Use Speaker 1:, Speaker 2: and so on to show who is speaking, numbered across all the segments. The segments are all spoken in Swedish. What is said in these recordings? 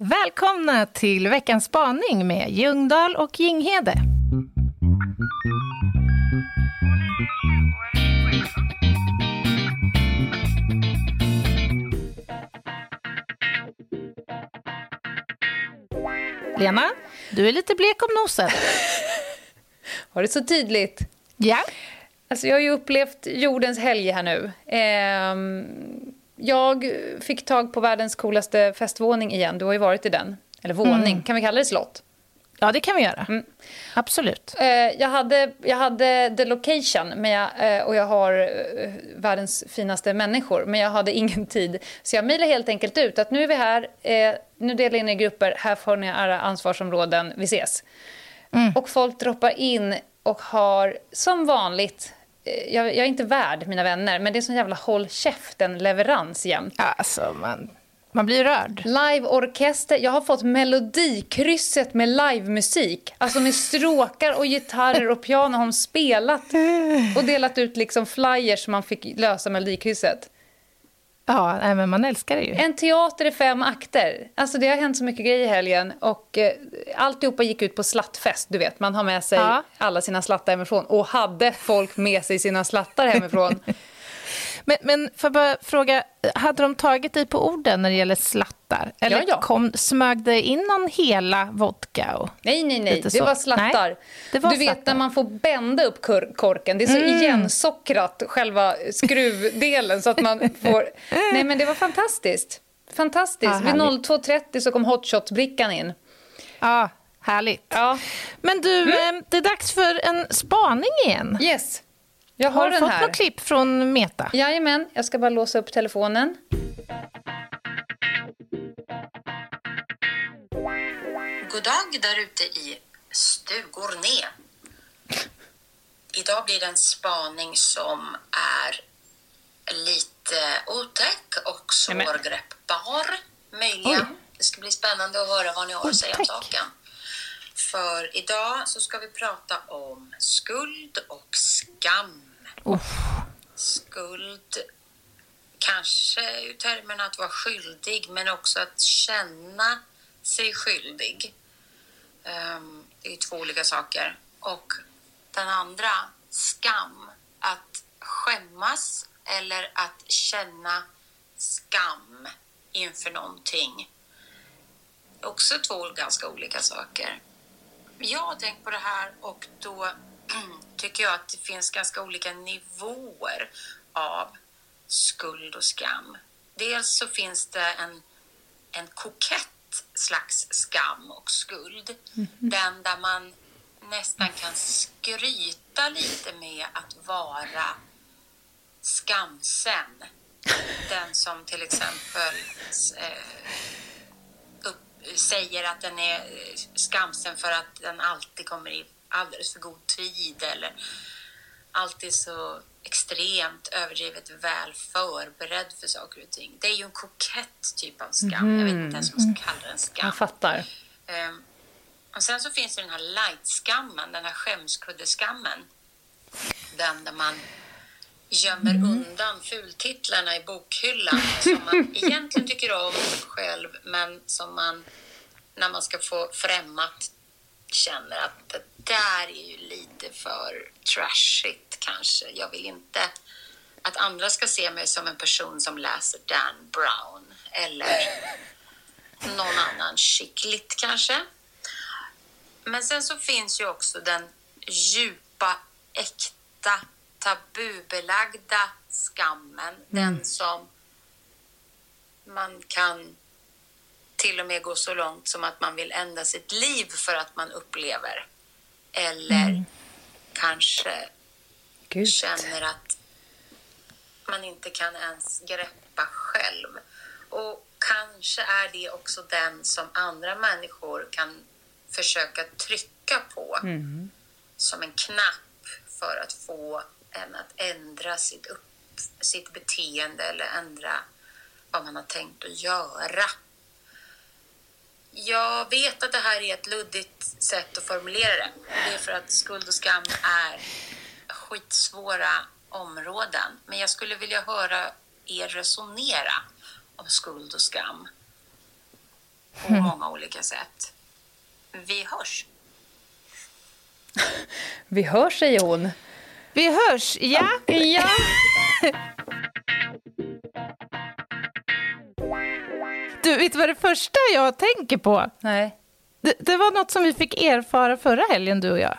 Speaker 1: Välkomna till veckans spaning med Ljungdahl och Jinghede. Lena, du är lite blek om nosen.
Speaker 2: Var det så tydligt?
Speaker 1: Ja.
Speaker 2: Alltså jag har ju upplevt jordens helg här nu. Ehm, jag fick tag på världens coolaste festvåning igen. Du har ju varit i den. Eller våning, mm. kan vi kalla det slott?
Speaker 1: Ja, det kan vi göra. Mm. Absolut.
Speaker 2: Eh, jag, hade, jag hade the location men jag, eh, och jag har eh, världens finaste människor, men jag hade ingen tid. Så jag mejlade helt enkelt ut att nu är vi här, nu delar in i grupper, här får ni era ansvarsområden, vi ses. Mm. Och folk droppar in och har som vanligt jag, jag, är inte värd mina vänner, men det är sån jävla håll käften-leverans jämt.
Speaker 1: Alltså, man, man blir rörd.
Speaker 2: Liveorkester. Jag har fått melodikrysset med livemusik. Alltså med stråkar och gitarrer och piano har de spelat och delat ut liksom flyers så man fick lösa melodikrysset.
Speaker 1: Ja, nej, men man älskar det ju.
Speaker 2: En teater i fem akter. Alltså det har hänt så mycket grejer i helgen och eh, alltihopa gick ut på slattfest, du vet. Man har med sig ja. alla sina slattar hemifrån och hade folk med sig sina slattar hemifrån.
Speaker 1: Men, men får jag bara fråga, hade de tagit dig på orden när det gäller slattar? Eller ja, ja. Kom, smög det in någon hela vodka? Och
Speaker 2: nej, nej, nej. Det var slattar. Nej, det var du slattar. vet när man får bända upp korken. Det är så mm. igensockrat, själva skruvdelen, så att man får... Nej, men det var fantastiskt. Fantastiskt. Ja, Vid 02.30 så kom hotshot-brickan in.
Speaker 1: Ja, härligt. Ja. Men du, mm. Eh, det är dags för en spaning igen.
Speaker 2: Yes.
Speaker 1: Jag har, har du fått här. något klipp från Meta?
Speaker 2: Jajamän, jag ska bara låsa upp telefonen.
Speaker 3: God dag där ute i Stugorne. Idag blir det en spaning som är lite otäck och svårgreppbar, möjligen. Oj. Det ska bli spännande att höra vad ni har att säga om saken. För idag så ska vi prata om skuld och skam Uff. Skuld, kanske ur termen att vara skyldig, men också att känna sig skyldig. Um, det är två olika saker. Och den andra, skam. Att skämmas eller att känna skam inför någonting. Också två ganska olika saker. Jag har tänkt på det här och då tycker jag att det finns ganska olika nivåer av skuld och skam. Dels så finns det en, en kokett slags skam och skuld. Mm. Den där man nästan kan skryta lite med att vara skamsen. Den som till exempel eh, säger att den är skamsen för att den alltid kommer i alldeles för god tid eller alltid så extremt överdrivet väl förberedd för saker och ting. Det är ju en kokett typ av skam. Mm. Jag vet inte ens om man ska kalla den skam.
Speaker 2: Jag fattar.
Speaker 3: Um, och sen så finns det den här light-skammen, den här skämskuddeskammen. Den där man gömmer mm. undan fultitlarna i bokhyllan som man egentligen tycker om själv men som man när man ska få främmat känner att det där är ju lite för trashigt kanske. Jag vill inte att andra ska se mig som en person som läser Dan Brown eller någon annan skickligt kanske. Men sen så finns ju också den djupa, äkta, tabubelagda skammen. Mm. Den som man kan till och med gå så långt som att man vill ändra sitt liv för att man upplever. Eller mm. kanske Gud. känner att man inte kan ens greppa själv. Och kanske är det också den som andra människor kan försöka trycka på mm. som en knapp för att få en att ändra sitt, upp, sitt beteende eller ändra vad man har tänkt att göra. Jag vet att det här är ett luddigt sätt att formulera det. Det är för att skuld och skam är skitsvåra områden. Men jag skulle vilja höra er resonera om skuld och skam. på mm. många olika sätt. Vi hörs.
Speaker 2: Vi hörs, säger hon.
Speaker 1: Vi hörs, ja.
Speaker 2: Ja.
Speaker 1: Du, vet du vad det första jag tänker på?
Speaker 2: Nej.
Speaker 1: Det, det, var något som vi fick erfara förra helgen, du och jag.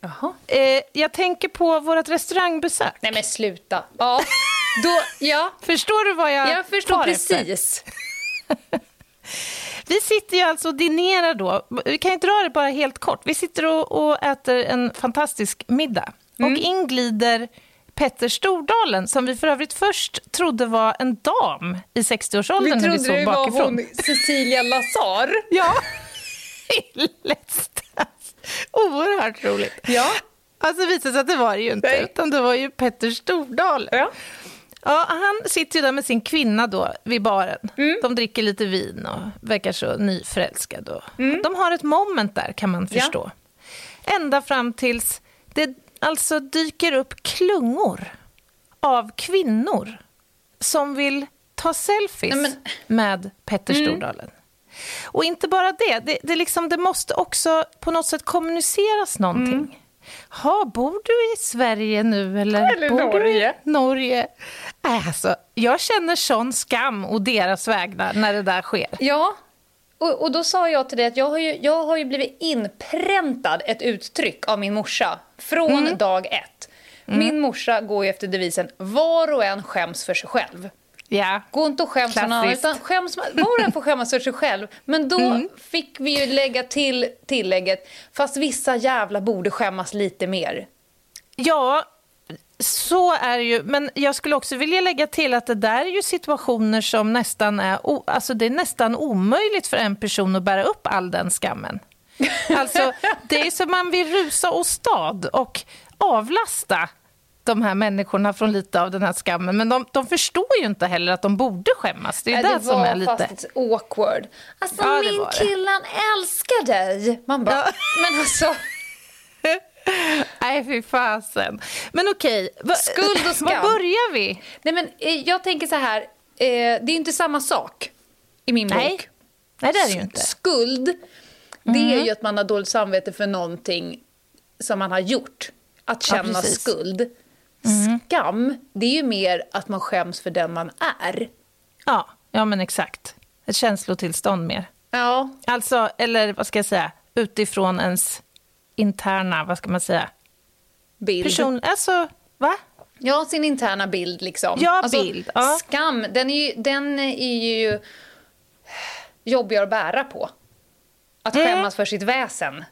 Speaker 2: Jaha.
Speaker 1: Eh, jag tänker på vårt restaurangbesök.
Speaker 2: Nej, men sluta. Ja. Då, ja.
Speaker 1: Förstår du vad jag
Speaker 2: Jag förstår precis.
Speaker 1: Vi sitter ju alltså och dinerar då. Vi kan ju dra det bara helt kort. Vi sitter och, och äter en fantastisk middag. Mm. Och inglider Petter Stordalen, som vi för övrigt först trodde var en dam i 60-årsåldern när vi såg
Speaker 2: det
Speaker 1: bakifrån.
Speaker 2: var hon Cecilia Lazar.
Speaker 1: ja, Oerhört roligt.
Speaker 2: Ja.
Speaker 1: Alltså visade sig att det var det ju inte, Nej. utan det var ju Petter Stordalen.
Speaker 2: Ja.
Speaker 1: Ja, han sitter ju där med sin kvinna då vid baren. Mm. De dricker lite vin och verkar så nyförälskade. Mm. De har ett moment där, kan man förstå. Ja. Ända fram tills det alltså dyker upp klungor av kvinnor som vill ta selfies Nej, men... med Petter mm. Stordalen. Och inte bara det, det, det, liksom, det måste också på något sätt kommuniceras någonting. Mm. Ha, bor du i Sverige nu eller,
Speaker 2: eller
Speaker 1: bor
Speaker 2: Norge?
Speaker 1: Du i Norge? Alltså, jag känner sån skam och deras vägnar när det där sker.
Speaker 2: Ja, och, och då sa jag till dig att jag har, ju, jag har ju blivit inpräntad ett uttryck av min morsa från mm. dag ett. Mm. Min morsa går ju efter devisen var och en skäms för sig själv.
Speaker 1: Ja.
Speaker 2: Gå inte och skäms för någon utan skäms, var och en får skämmas för sig själv. Men då mm. fick vi ju lägga till tillägget, fast vissa jävla borde skämmas lite mer.
Speaker 1: Ja, så är det ju, men jag skulle också vilja lägga till att det där är ju situationer som nästan är, alltså det är nästan omöjligt för en person att bära upp all den skammen. Alltså, det är som man vill rusa åstad och avlasta de här människorna från lite av den här skammen. Men de, de förstår ju inte heller att de borde skämmas. Det är Nej, det, som är lite... fast
Speaker 2: awkward. Alltså, ja, min kille älskar dig. Man bara, ja. men alltså...
Speaker 1: Nej, fy fasen. Men okej,
Speaker 2: va, skuld och skam.
Speaker 1: Var börjar vi?
Speaker 2: Nej, men, eh, jag tänker så här, eh, det är inte samma sak i min
Speaker 1: Nej.
Speaker 2: bok.
Speaker 1: Nej, det är det ju inte.
Speaker 2: Skuld, det mm. är ju att man har dåligt samvete för någonting som man har gjort. Att känna ja, skuld. Mm. Skam, det är ju mer att man skäms för den man är.
Speaker 1: Ja, ja men exakt. Ett känslotillstånd mer.
Speaker 2: Ja.
Speaker 1: Alltså, eller vad ska jag säga, utifrån ens interna, vad ska man säga?
Speaker 2: Bild.
Speaker 1: Person, alltså, va?
Speaker 2: Ja, sin interna bild liksom.
Speaker 1: Ja,
Speaker 2: alltså,
Speaker 1: bild. Ja.
Speaker 2: Skam, den är, ju, den är ju jobbigare att bära på. Att mm. skämmas för sitt väsen.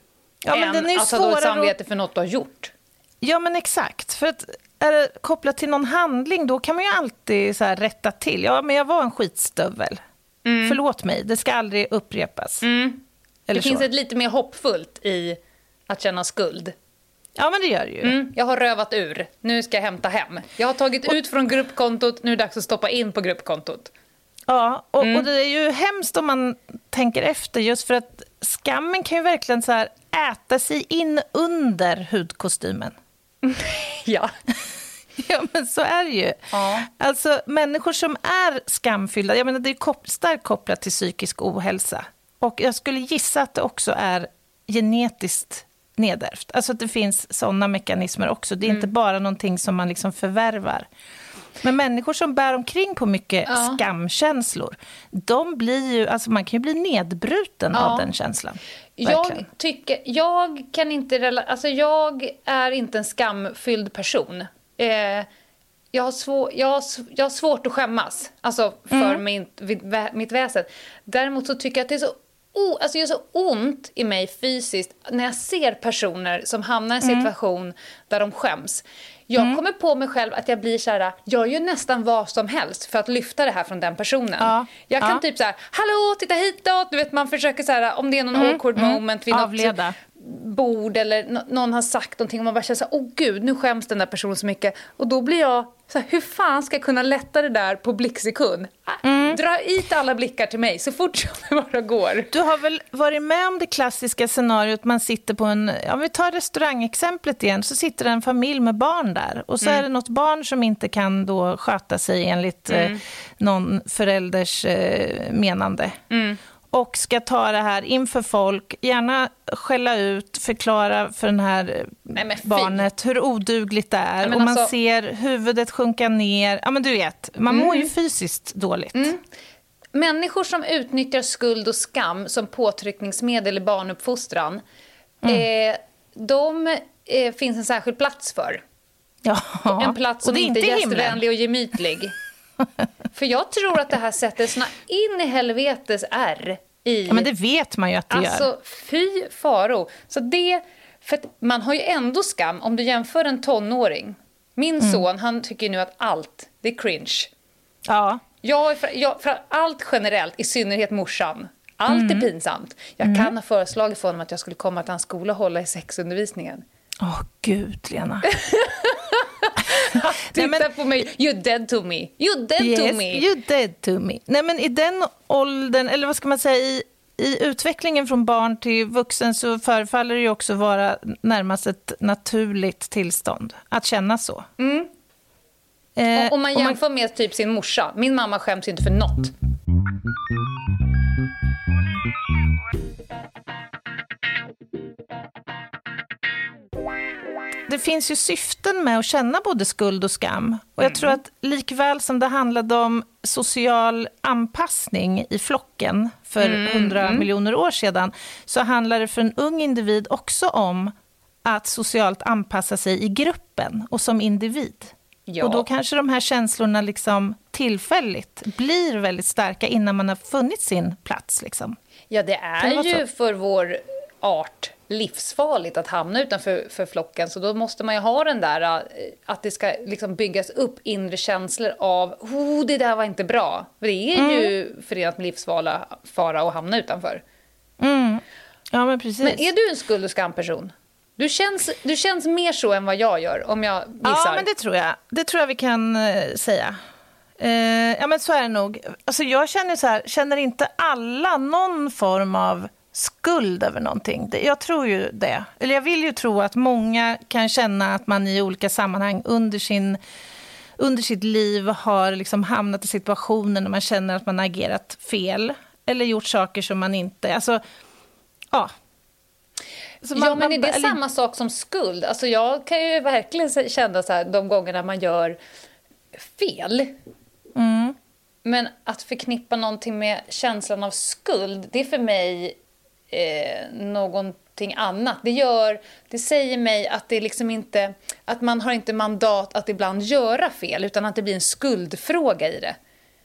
Speaker 2: Ja, än den är att ha dåligt samvete för något du har gjort.
Speaker 1: Ja, men exakt. För att är det kopplat till någon handling, då kan man ju alltid så rätta till. Ja, men jag var en skitstövel. Mm. Förlåt mig, det ska aldrig upprepas.
Speaker 2: Mm. det finns ett lite mer hoppfullt i att känna skuld.
Speaker 1: Ja, men det gör det ju.
Speaker 2: Mm, jag har rövat ur. Nu ska jag hämta hem. Jag har tagit och... ut från gruppkontot. Nu är det dags att stoppa in på gruppkontot.
Speaker 1: Ja, och, mm. och, det är ju hemskt om man tänker efter just för att skammen kan ju verkligen så här äta sig in under hudkostymen.
Speaker 2: ja.
Speaker 1: ja, men så är det ju. Ja. Alltså, människor som är skamfyllda, jag menar, det är kop starkt kopplat till psykisk ohälsa. Och jag skulle gissa att det också är genetiskt nedärvt. Alltså det finns sådana mekanismer också. Det är mm. inte bara någonting som man liksom förvärvar. Men människor som bär omkring på mycket ja. skamkänslor, de blir ju, alltså man kan ju bli nedbruten ja. av den känslan.
Speaker 2: Jag tycker, jag kan inte, alltså jag är inte en skamfylld person. Eh, jag har, svår, jag, har, jag har svårt att skämmas alltså för mm. mitt, mitt väsen. Däremot så tycker jag att det är så oh, alltså gör så ont i mig fysiskt när jag ser personer som hamnar i en mm. situation mm. där de skäms. Jag mm. kommer på mig själv att jag blir så här, jag gör nästan vad som helst för att lyfta det här från den personen. Ja. Jag kan ja. typ så här, hallå, titta hitåt, du vet man försöker så här, om det är någon mm. awkward mm. moment vid
Speaker 1: Avleda.
Speaker 2: Bord eller någon har sagt någonting och man bara känner så här, åh gud, nu skäms den där personen så mycket. Och då blir jag så här, hur fan ska jag kunna lätta det där på blicksekund? Mm. Dra hit alla blickar till mig så fort som det bara går.
Speaker 1: Du har väl varit med om det klassiska scenariot, man sitter på en, om vi tar restaurangexemplet igen, så sitter det en familj med barn där och så mm. är det något barn som inte kan då sköta sig enligt mm. eh, någon förälders eh, menande.
Speaker 2: Mm.
Speaker 1: Och ska ta det här inför folk, gärna skälla ut, förklara för den här Nej, barnet hur odugligt det är. Och man alltså... ser huvudet sjunka ner. Ja, men du vet, man mm. mår ju fysiskt dåligt. Mm.
Speaker 2: Människor som utnyttjar skuld och skam som påtryckningsmedel i barnuppfostran, mm. eh, de eh, finns en särskild plats för.
Speaker 1: Ja,
Speaker 2: en plats som inte är gästvänlig och gemytlig. För jag tror att det här sätter såna in i helvetes R i...
Speaker 1: Ja, men det vet man ju att det
Speaker 2: alltså,
Speaker 1: gör.
Speaker 2: fy faro. Så det... För man har ju ändå skam om du jämför en tonåring. Min mm. son, han tycker nu att allt, det är cringe.
Speaker 1: Ja.
Speaker 2: Jag, jag, för allt generellt, i synnerhet morsan. Allt mm. är pinsamt. Jag mm. kan ha föreslagit för honom att jag skulle komma till hans skola och hålla i sexundervisningen.
Speaker 1: Åh, oh, gud, Lena.
Speaker 2: Titta Nej, men, på mig. You're dead to me. You're dead
Speaker 1: yes,
Speaker 2: to me.
Speaker 1: You're dead to me. Nej, men i den åldern, eller vad ska man säga, i, i utvecklingen från barn till vuxen så förefaller det ju också vara närmast ett naturligt tillstånd att känna så.
Speaker 2: Mm. Eh, om man jämför man... med typ sin morsa. Min mamma skäms inte för något.
Speaker 1: Det finns ju syften med att känna både skuld och skam. Och jag mm. tror att likväl som det handlade om social anpassning i flocken för mm. hundra mm. miljoner år sedan, så handlar det för en ung individ också om att socialt anpassa sig i gruppen och som individ. Ja. Och då kanske de här känslorna liksom tillfälligt blir väldigt starka innan man har funnit sin plats. Liksom.
Speaker 2: Ja, det är ju för vår art livsfarligt att hamna utanför för flocken. Så då måste man ju ha den där eh, att det ska liksom byggas upp inre känslor av oh, det där var inte bra. För det är mm. ju förenat med livsfara fara att hamna utanför.
Speaker 1: Mm. Ja, men precis.
Speaker 2: Men är du en skuld och skamperson? Du känns, du känns mer så än vad jag gör, om jag gissar.
Speaker 1: Ja, men det tror jag. Det tror jag vi kan uh, säga. Uh, ja, men så är det nog. Alltså, jag känner så här, känner inte alla någon form av skuld över någonting. Jag tror ju det. Eller jag vill ju tro att många kan känna att man i olika sammanhang under, sin, under sitt liv har liksom hamnat i situationer när man känner att man har agerat fel. Eller gjort saker som man inte... Alltså, ja.
Speaker 2: Man, ja, men är det eller... samma sak som skuld? Alltså jag kan ju verkligen känna så här, de gångerna man gör fel.
Speaker 1: Mm.
Speaker 2: Men att förknippa någonting med känslan av skuld, det är för mig eh, någonting annat. Det, gör, det säger mig att, det liksom inte, att man har inte mandat att ibland göra fel utan att det blir en skuldfråga i det.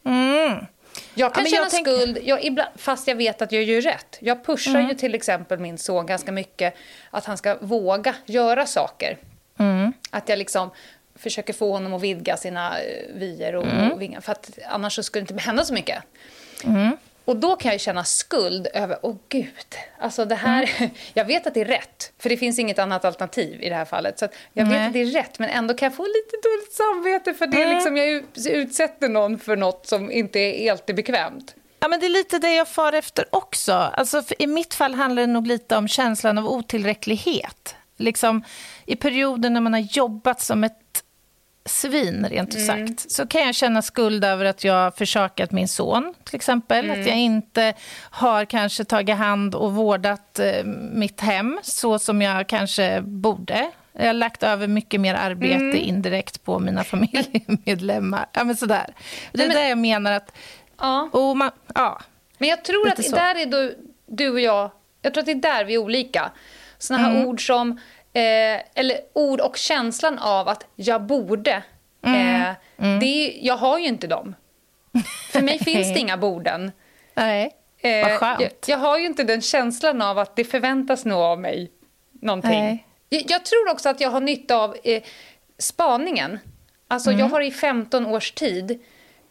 Speaker 1: Mm.
Speaker 2: Jag kan ja, känna jag tänk... skuld jag, ibland, fast jag vet att jag gör rätt. Jag pushar mm. ju till exempel min son ganska mycket att han ska våga göra saker.
Speaker 1: Mm.
Speaker 2: Att jag liksom försöker få honom att vidga sina eh, vyer och, mm. och vingar. För att annars så skulle det inte hända så mycket.
Speaker 1: Mm.
Speaker 2: Och då kan jag känna skuld över, åh oh, gud, alltså det här, mm. jag vet att det är rätt, för det finns inget annat alternativ i det här fallet. Så jag vet att det är rätt, men ändå kan jag få lite dåligt samvete för det mm. liksom, jag utsätter någon för något som inte är helt bekvämt.
Speaker 1: Ja, men det är lite det jag far efter också. Alltså, I mitt fall handlar det nog lite om känslan av otillräcklighet. Liksom, I perioder när man har jobbat som ett svin, rent ut mm. sagt, så kan jag känna skuld över att jag försakat min son, till exempel. Mm. Att jag inte har kanske tagit hand och vårdat eh, mitt hem så som jag kanske borde. Jag har lagt över mycket mer arbete mm. indirekt på mina familjemedlemmar. Ja, men sådär. Det är men, det jag menar att...
Speaker 2: Ja.
Speaker 1: Och man, ja,
Speaker 2: men jag tror att så. där är du, du och jag... Jag tror att det är där vi är olika. Såna här mm. ord som Eh, eller ord och känslan av att jag borde. Mm. Eh, mm. Det, jag har ju inte dem. För mig finns det inga borden.
Speaker 1: Nej,
Speaker 2: eh, vad skönt. Jag, jag, har ju inte den känslan av att det förväntas nog av mig någonting. Jag, jag, tror också att jag har nytta av eh, spaningen. Alltså, mm. Jag har i 15 års tid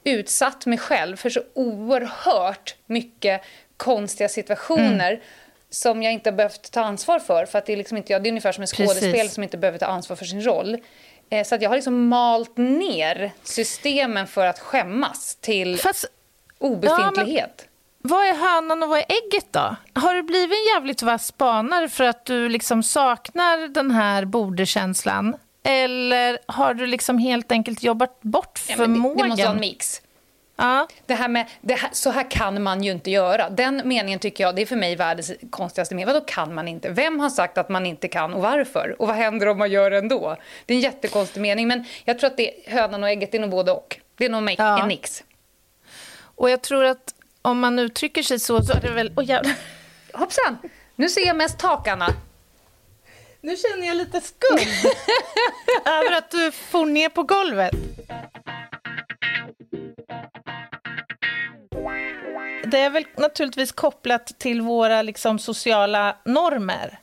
Speaker 2: utsatt mig själv för så oerhört mycket konstiga situationer mm som jag inte har behövt ta ansvar för. för att det, är liksom inte, ja, det är ungefär som en skådespelare som inte behöver ta ansvar för sin roll. Eh, så att jag har liksom malt ner systemen för att skämmas till Fast, obefintlighet. Ja,
Speaker 1: vad är hönan och vad är ägget då? Har du blivit en jävligt vass spanare för att du liksom saknar den här bordekänslan? Eller har du liksom helt enkelt jobbat bort förmågan? Ja,
Speaker 2: det, det måste vara en mix.
Speaker 1: Ja.
Speaker 2: Det här med, det här, så här kan man ju inte göra. Den meningen tycker jag, det är för mig världens konstigaste mening. Vadå kan man inte? Vem har sagt att man inte kan och varför? Och vad händer om man gör det ändå? Det är en jättekonstig mening, men jag tror att det är hönan och ägget, det är nog både och. Det är nog
Speaker 1: Ja.
Speaker 2: en mix.
Speaker 1: Och jag tror att om man uttrycker sig så, så är det väl... Oh, jävlar.
Speaker 2: Hoppsan! Nu ser jag mest takarna.
Speaker 1: Nu känner jag lite skuld över att du får ner på golvet. Det är väl naturligtvis kopplat till våra liksom, sociala normer.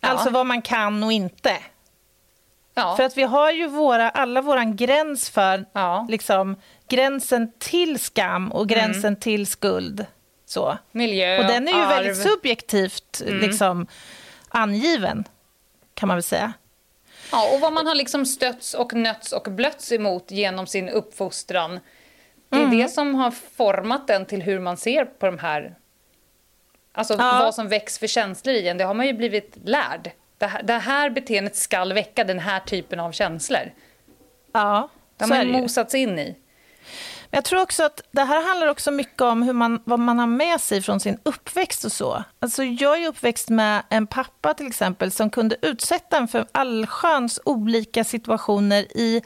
Speaker 2: Ja.
Speaker 1: Alltså vad man kan och inte.
Speaker 2: Ja.
Speaker 1: För att vi har ju våra, alla våran gräns för
Speaker 2: Ja.
Speaker 1: liksom, gränsen till skam och gränsen till skuld. Så.
Speaker 2: Miljö,
Speaker 1: Och den är ju
Speaker 2: arv.
Speaker 1: väldigt subjektivt liksom, angiven, kan man väl säga.
Speaker 2: Ja, och vad man har liksom stötts och nötts och blötts emot genom sin uppfostran. Det är
Speaker 1: Mm.
Speaker 2: det som har format den till hur man ser på de här... Alltså
Speaker 1: Ja.
Speaker 2: vad som väcks för känslor i en. Det har man ju blivit lärd. Det här, det här beteendet skall väcka den här typen av känslor.
Speaker 1: Ja,
Speaker 2: Det har man mosats in i.
Speaker 1: Men jag tror också att det här handlar också mycket om hur man, vad man har med sig från sin uppväxt och så. Alltså jag är uppväxt med en pappa till exempel som kunde utsätta en för allsköns olika situationer i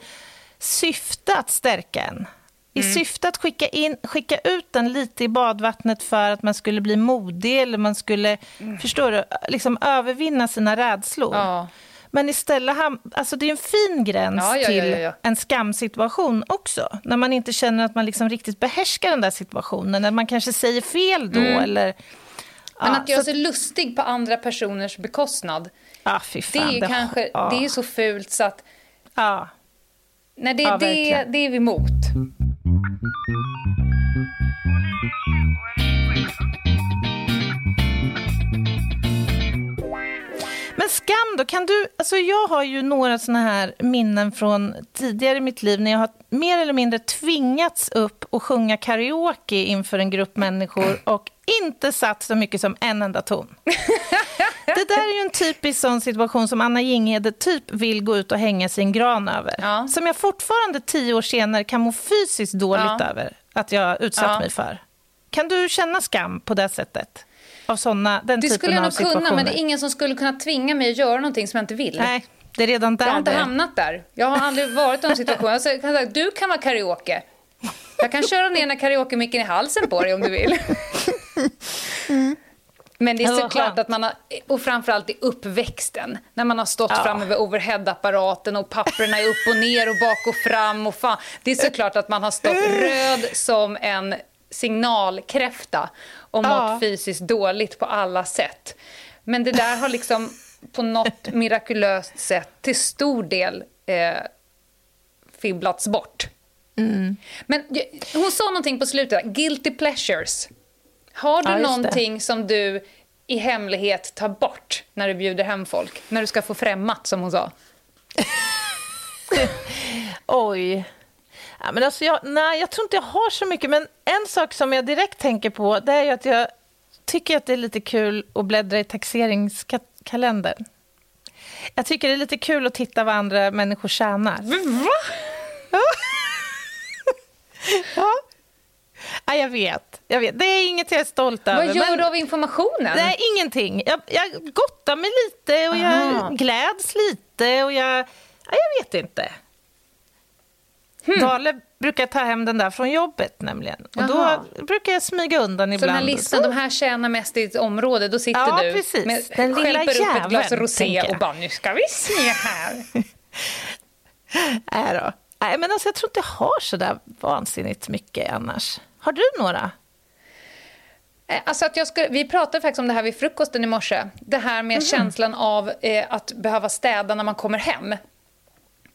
Speaker 1: syfte att stärka en. I syfte att skicka, in, skicka ut den lite i badvattnet för att man skulle bli modig eller man skulle, förstår du, liksom övervinna sina rädslor.
Speaker 2: Ja.
Speaker 1: Men istället, ham- alltså det är en fin gräns
Speaker 2: Ja, ja,
Speaker 1: till en skamsituation också. När man inte känner att man liksom riktigt behärskar den där situationen. När man kanske säger fel då. Eller,
Speaker 2: Mm. Men
Speaker 1: ja,
Speaker 2: att göra sig lustig på andra personers bekostnad,
Speaker 1: Ja, fy
Speaker 2: det
Speaker 1: fan.
Speaker 2: är ju kanske det är så fult så att nej, det, det, det är vi emot. Thank you.
Speaker 1: Men skam då, kan du... Alltså jag har ju några såna här minnen från tidigare i mitt liv när jag har mer eller mindre tvingats upp och sjunga karaoke inför en grupp människor och inte satt så mycket som en enda ton. Det där är ju en typisk sån situation som Anna Jinghede typ vill gå ut och hänga sin gran över.
Speaker 2: Ja.
Speaker 1: Som jag fortfarande tio år senare kan må fysiskt dåligt
Speaker 2: Ja.
Speaker 1: över att jag utsatt
Speaker 2: Ja.
Speaker 1: mig för. Kan du känna skam på det sättet? Av såna, den
Speaker 2: Det
Speaker 1: typen
Speaker 2: skulle jag nog kunna, men det är ingen som skulle kunna tvinga mig att göra någonting som jag inte vill.
Speaker 1: Nej, det är redan där
Speaker 2: Jag har inte
Speaker 1: det
Speaker 2: hamnat där. Jag har aldrig varit i en situation. Jag kan säga, du kan vara karaoke. Jag kan köra ner karaoke-micken i halsen på dig om du vill. Men det är såklart
Speaker 1: skönt.
Speaker 2: att man har, och framförallt i uppväxten, när man har stått
Speaker 1: Ja.
Speaker 2: framme vid overheadapparaten och papperna är upp och ner och bak och fram och fan. Det är såklart att man har stått röd som en signalkräfta och mått
Speaker 1: Ja.
Speaker 2: fysiskt dåligt på alla sätt. Men det där har liksom på något mirakulöst sätt till stor del eh, fibblats bort.
Speaker 1: Mm.
Speaker 2: Men hon sa någonting på slutet, guilty pleasures. Har du
Speaker 1: Ja, just det.
Speaker 2: någonting som du i hemlighet tar bort när du bjuder hem folk? När du ska få främmat, som hon sa.
Speaker 1: Oj. Ja, men alltså jag, nej, jag tror inte jag har så mycket. Men en sak som jag direkt tänker på det är att jag tycker att det är lite kul att bläddra i taxeringskalendern. Jag tycker det är lite kul att titta vad andra människor tjänar. Ja. ja. ja, jag vet. Jag vet. Det är inget jag är stolt över.
Speaker 2: Vad gör
Speaker 1: men-
Speaker 2: du av informationen?
Speaker 1: Nej, ingenting. Jag, jag gottar mig lite och
Speaker 2: Aha.
Speaker 1: jag gläds lite och jag... Ja, jag vet inte.
Speaker 2: Hmm.
Speaker 1: Dale brukar ta hem den där från jobbet nämligen. Och
Speaker 2: Jaha.
Speaker 1: då brukar jag smyga undan
Speaker 2: Så
Speaker 1: ibland.
Speaker 2: den här listan,
Speaker 1: Så-
Speaker 2: de här tjänar mest i ett område, då sitter
Speaker 1: Ja,
Speaker 2: du
Speaker 1: precis.
Speaker 2: med,
Speaker 1: Den lilla
Speaker 2: upp ett glas
Speaker 1: jäveln,
Speaker 2: rosé och bara nu ska vi se här.
Speaker 1: Nej då. Nej, men alltså, jag tror inte jag har så där vansinnigt mycket annars. Har du några?
Speaker 2: Eh, Alltså att jag skulle, vi pratade faktiskt om det här vid frukosten i morse. Det här med känslan av eh, att behöva städa när man kommer hem.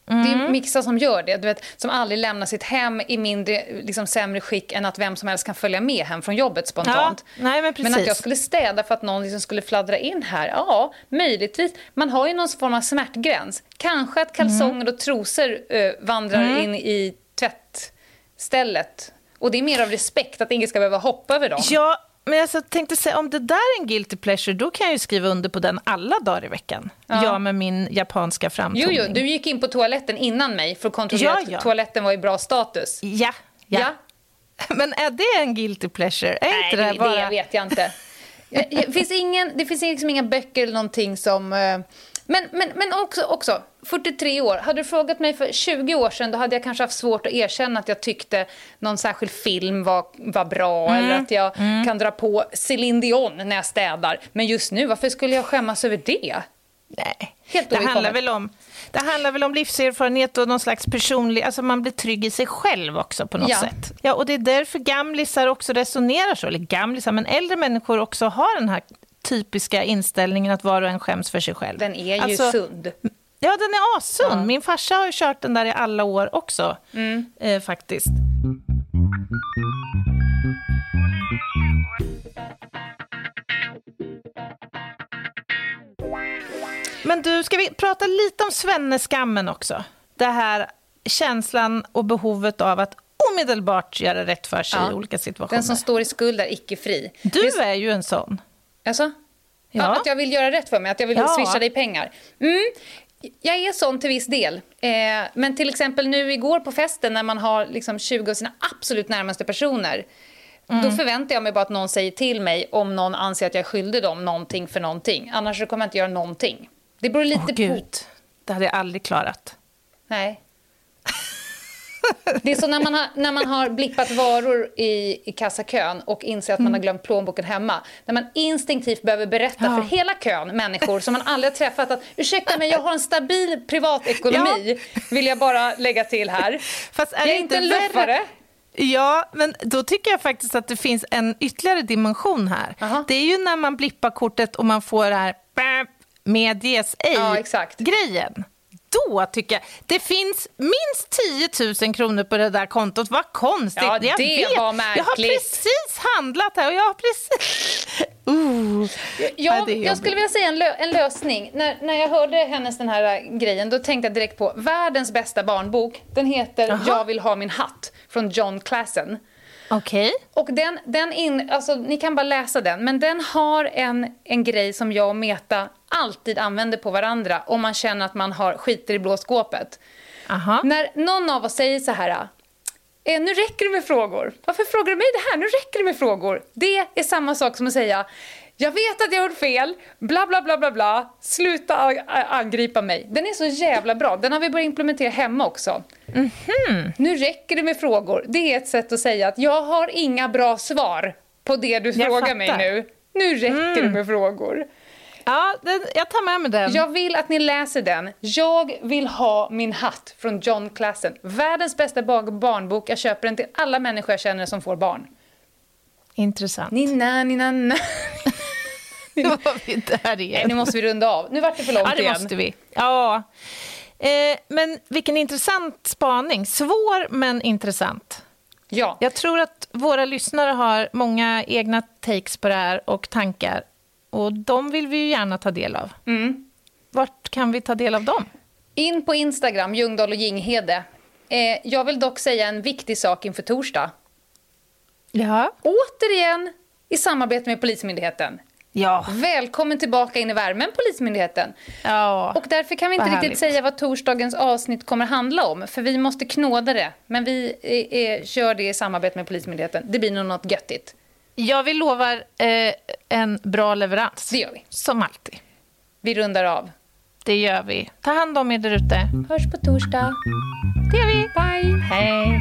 Speaker 2: Det är Mixa som gör det, du vet, som aldrig lämnar sitt hem i mindre, liksom, sämre skick än att vem som helst kan följa med hem från jobbet spontant.
Speaker 1: Ja, nej, men
Speaker 2: att
Speaker 1: precis.
Speaker 2: jag skulle städa för att någon liksom skulle fladdra in här, ja, möjligtvis. Man har ju någon form av smärtgräns. Kanske att kalsonger och trosor eh, vandrar in i tvättstället. Och det är mer av respekt, att ingen ska behöva hoppa över dem.
Speaker 1: Ja, men jag tänkte säga, om det där är en guilty pleasure, då kan jag ju skriva under på den alla dagar i veckan.
Speaker 2: Ja.
Speaker 1: Jag med min japanska
Speaker 2: Jo,
Speaker 1: framtoning.
Speaker 2: jo, du gick in på toaletten innan mig för att kontrollera
Speaker 1: Ja,
Speaker 2: att
Speaker 1: ja.
Speaker 2: toaletten var i bra status.
Speaker 1: Ja, ja.
Speaker 2: Ja.
Speaker 1: Men är det en guilty pleasure? Är
Speaker 2: Nej,
Speaker 1: inte
Speaker 2: det,
Speaker 1: det, bara...
Speaker 2: det vet jag inte. Det finns, ingen, det finns liksom inga böcker eller någonting som... Men, men, men också, också, 43 år. Hade du frågat mig för 20 år sedan då hade jag kanske haft svårt att erkänna att jag tyckte någon särskild film var, var bra
Speaker 1: Mm.
Speaker 2: eller att jag kan dra på Céline Dion när jag städar. Men just nu, varför skulle jag skämmas över det?
Speaker 1: Nej.
Speaker 2: Helt
Speaker 1: det, handlar väl om, det handlar väl om livserfarenhet och någon slags personlig... Alltså man blir trygg i sig själv också på något
Speaker 2: Ja.
Speaker 1: sätt. Ja, och det är därför gamlisar också resonerar så. Eller gamlisar, men äldre människor också har den här typiska inställningen att var och en skäms för sig själv.
Speaker 2: Den är ju
Speaker 1: Alltså,
Speaker 2: sund.
Speaker 1: Ja, den är assund. Min farsa har ju kört den där i alla år också,
Speaker 2: Mm.
Speaker 1: eh, faktiskt. Men du, ska vi prata lite om svenneskammen också? Det här känslan och behovet av att omedelbart göra rätt för sig
Speaker 2: Ja.
Speaker 1: i olika situationer.
Speaker 2: Den som står i skuld är icke fri.
Speaker 1: Du är ju en sån.
Speaker 2: Alltså?
Speaker 1: Ja.
Speaker 2: Att jag vill göra rätt för mig, att jag vill
Speaker 1: Ja.
Speaker 2: swisha dig pengar. Mm. Jag är sån till viss del. Eh, men till exempel nu igår på festen när man har liksom 20 av sina absolut närmaste personer.
Speaker 1: Mm.
Speaker 2: Då förväntar jag mig bara att någon säger till mig om någon anser att jag är skyldig dem någonting för någonting. Annars kommer jag inte göra någonting. Det beror lite
Speaker 1: Åh
Speaker 2: på...
Speaker 1: gud, det hade jag aldrig klarat.
Speaker 2: Nej. Det är så när man har, när man har blippat varor i, i kassakön och inser att man har glömt plånboken hemma. När man instinktivt behöver berätta
Speaker 1: Ja.
Speaker 2: för hela kön människor som man aldrig har träffat att ursäkta mig, jag har en stabil privatekonomi, vill jag bara lägga till här.
Speaker 1: Fast är
Speaker 2: jag
Speaker 1: det
Speaker 2: är inte en luffare.
Speaker 1: Ja, men då tycker jag faktiskt att det finns en ytterligare dimension här.
Speaker 2: Aha.
Speaker 1: Det är ju när man blippar kortet och man får det här medges
Speaker 2: Ja,
Speaker 1: ej-grejen. Då tycker jag, det finns minst 10 000 kronor på det där kontot. Vad konstigt.
Speaker 2: Ja,
Speaker 1: jag
Speaker 2: det
Speaker 1: vet.
Speaker 2: var
Speaker 1: Jag har
Speaker 2: märkligt.
Speaker 1: precis handlat här och jag har precis... Uh. Ja,
Speaker 2: Jag, jag skulle vilja säga en, lö, en lösning. När, när jag hörde hennes den här äh, grejen då tänkte jag direkt på världens bästa barnbok. Den heter
Speaker 1: Jaha.
Speaker 2: Jag vill ha min hatt från John Klassen.
Speaker 1: Okej.
Speaker 2: Och den, den in, alltså, ni kan bara läsa den, men den har en, en grej som jag och Meta alltid använder på varandra om man känner att man har skiter i blå skåpet.
Speaker 1: Aha.
Speaker 2: När någon av oss säger så här, eh, nu räcker det med frågor. Varför frågar du mig det här? Nu räcker det med frågor. Det är samma sak som att säga, jag vet att jag har gjort fel, bla bla bla bla bla, sluta angripa mig. Den är så jävla bra, den har vi börjat implementera hemma också. Nu räcker det med frågor. Det är ett sätt att säga att jag har inga bra svar på det du
Speaker 1: Jag
Speaker 2: frågar mig
Speaker 1: fattar.
Speaker 2: nu. Nu räcker det med frågor.
Speaker 1: Ja, den, jag tar med mig den.
Speaker 2: Jag vill att ni läser den. Jag vill ha min hatt från John Klassen. Världens bästa ba- barnbok. Jag köper den till alla människor jag känner som får barn.
Speaker 1: Intressant.
Speaker 2: Nina, nina, nina.
Speaker 1: Nu var vi där
Speaker 2: Nej,
Speaker 1: igen.
Speaker 2: nu måste vi runda av. Nu vart det för långt
Speaker 1: Ja, det
Speaker 2: igen.
Speaker 1: måste vi. Ja. Eh, men vilken intressant spaning. Svår, men intressant.
Speaker 2: Ja.
Speaker 1: Jag tror att våra lyssnare har många egna takes på det här och tankar. Och de vill vi ju gärna ta del av.
Speaker 2: Mm.
Speaker 1: Vart kan vi ta del av dem?
Speaker 2: In på Instagram, Ljungdahl och Ginghede. Eh, jag vill dock säga en viktig sak inför torsdag.
Speaker 1: Ja.
Speaker 2: Återigen i samarbete med Polismyndigheten.
Speaker 1: Ja.
Speaker 2: Välkommen tillbaka in i värmen, Polismyndigheten.
Speaker 1: ja.
Speaker 2: Och därför kan vi inte riktigt
Speaker 1: härligt.
Speaker 2: säga vad torsdagens avsnitt kommer handla om. För vi måste knåda det. Men vi eh, eh, kör det i samarbete med Polismyndigheten. Det blir nog något göttigt.
Speaker 1: Jag vill lovar eh, en bra leverans.
Speaker 2: Det gör vi.
Speaker 1: Som alltid.
Speaker 2: Vi rundar av.
Speaker 1: Det gör vi. Ta hand om er där ute.
Speaker 2: Hörs på torsdag.
Speaker 1: Det gör vi.
Speaker 2: Bye!
Speaker 1: Hej.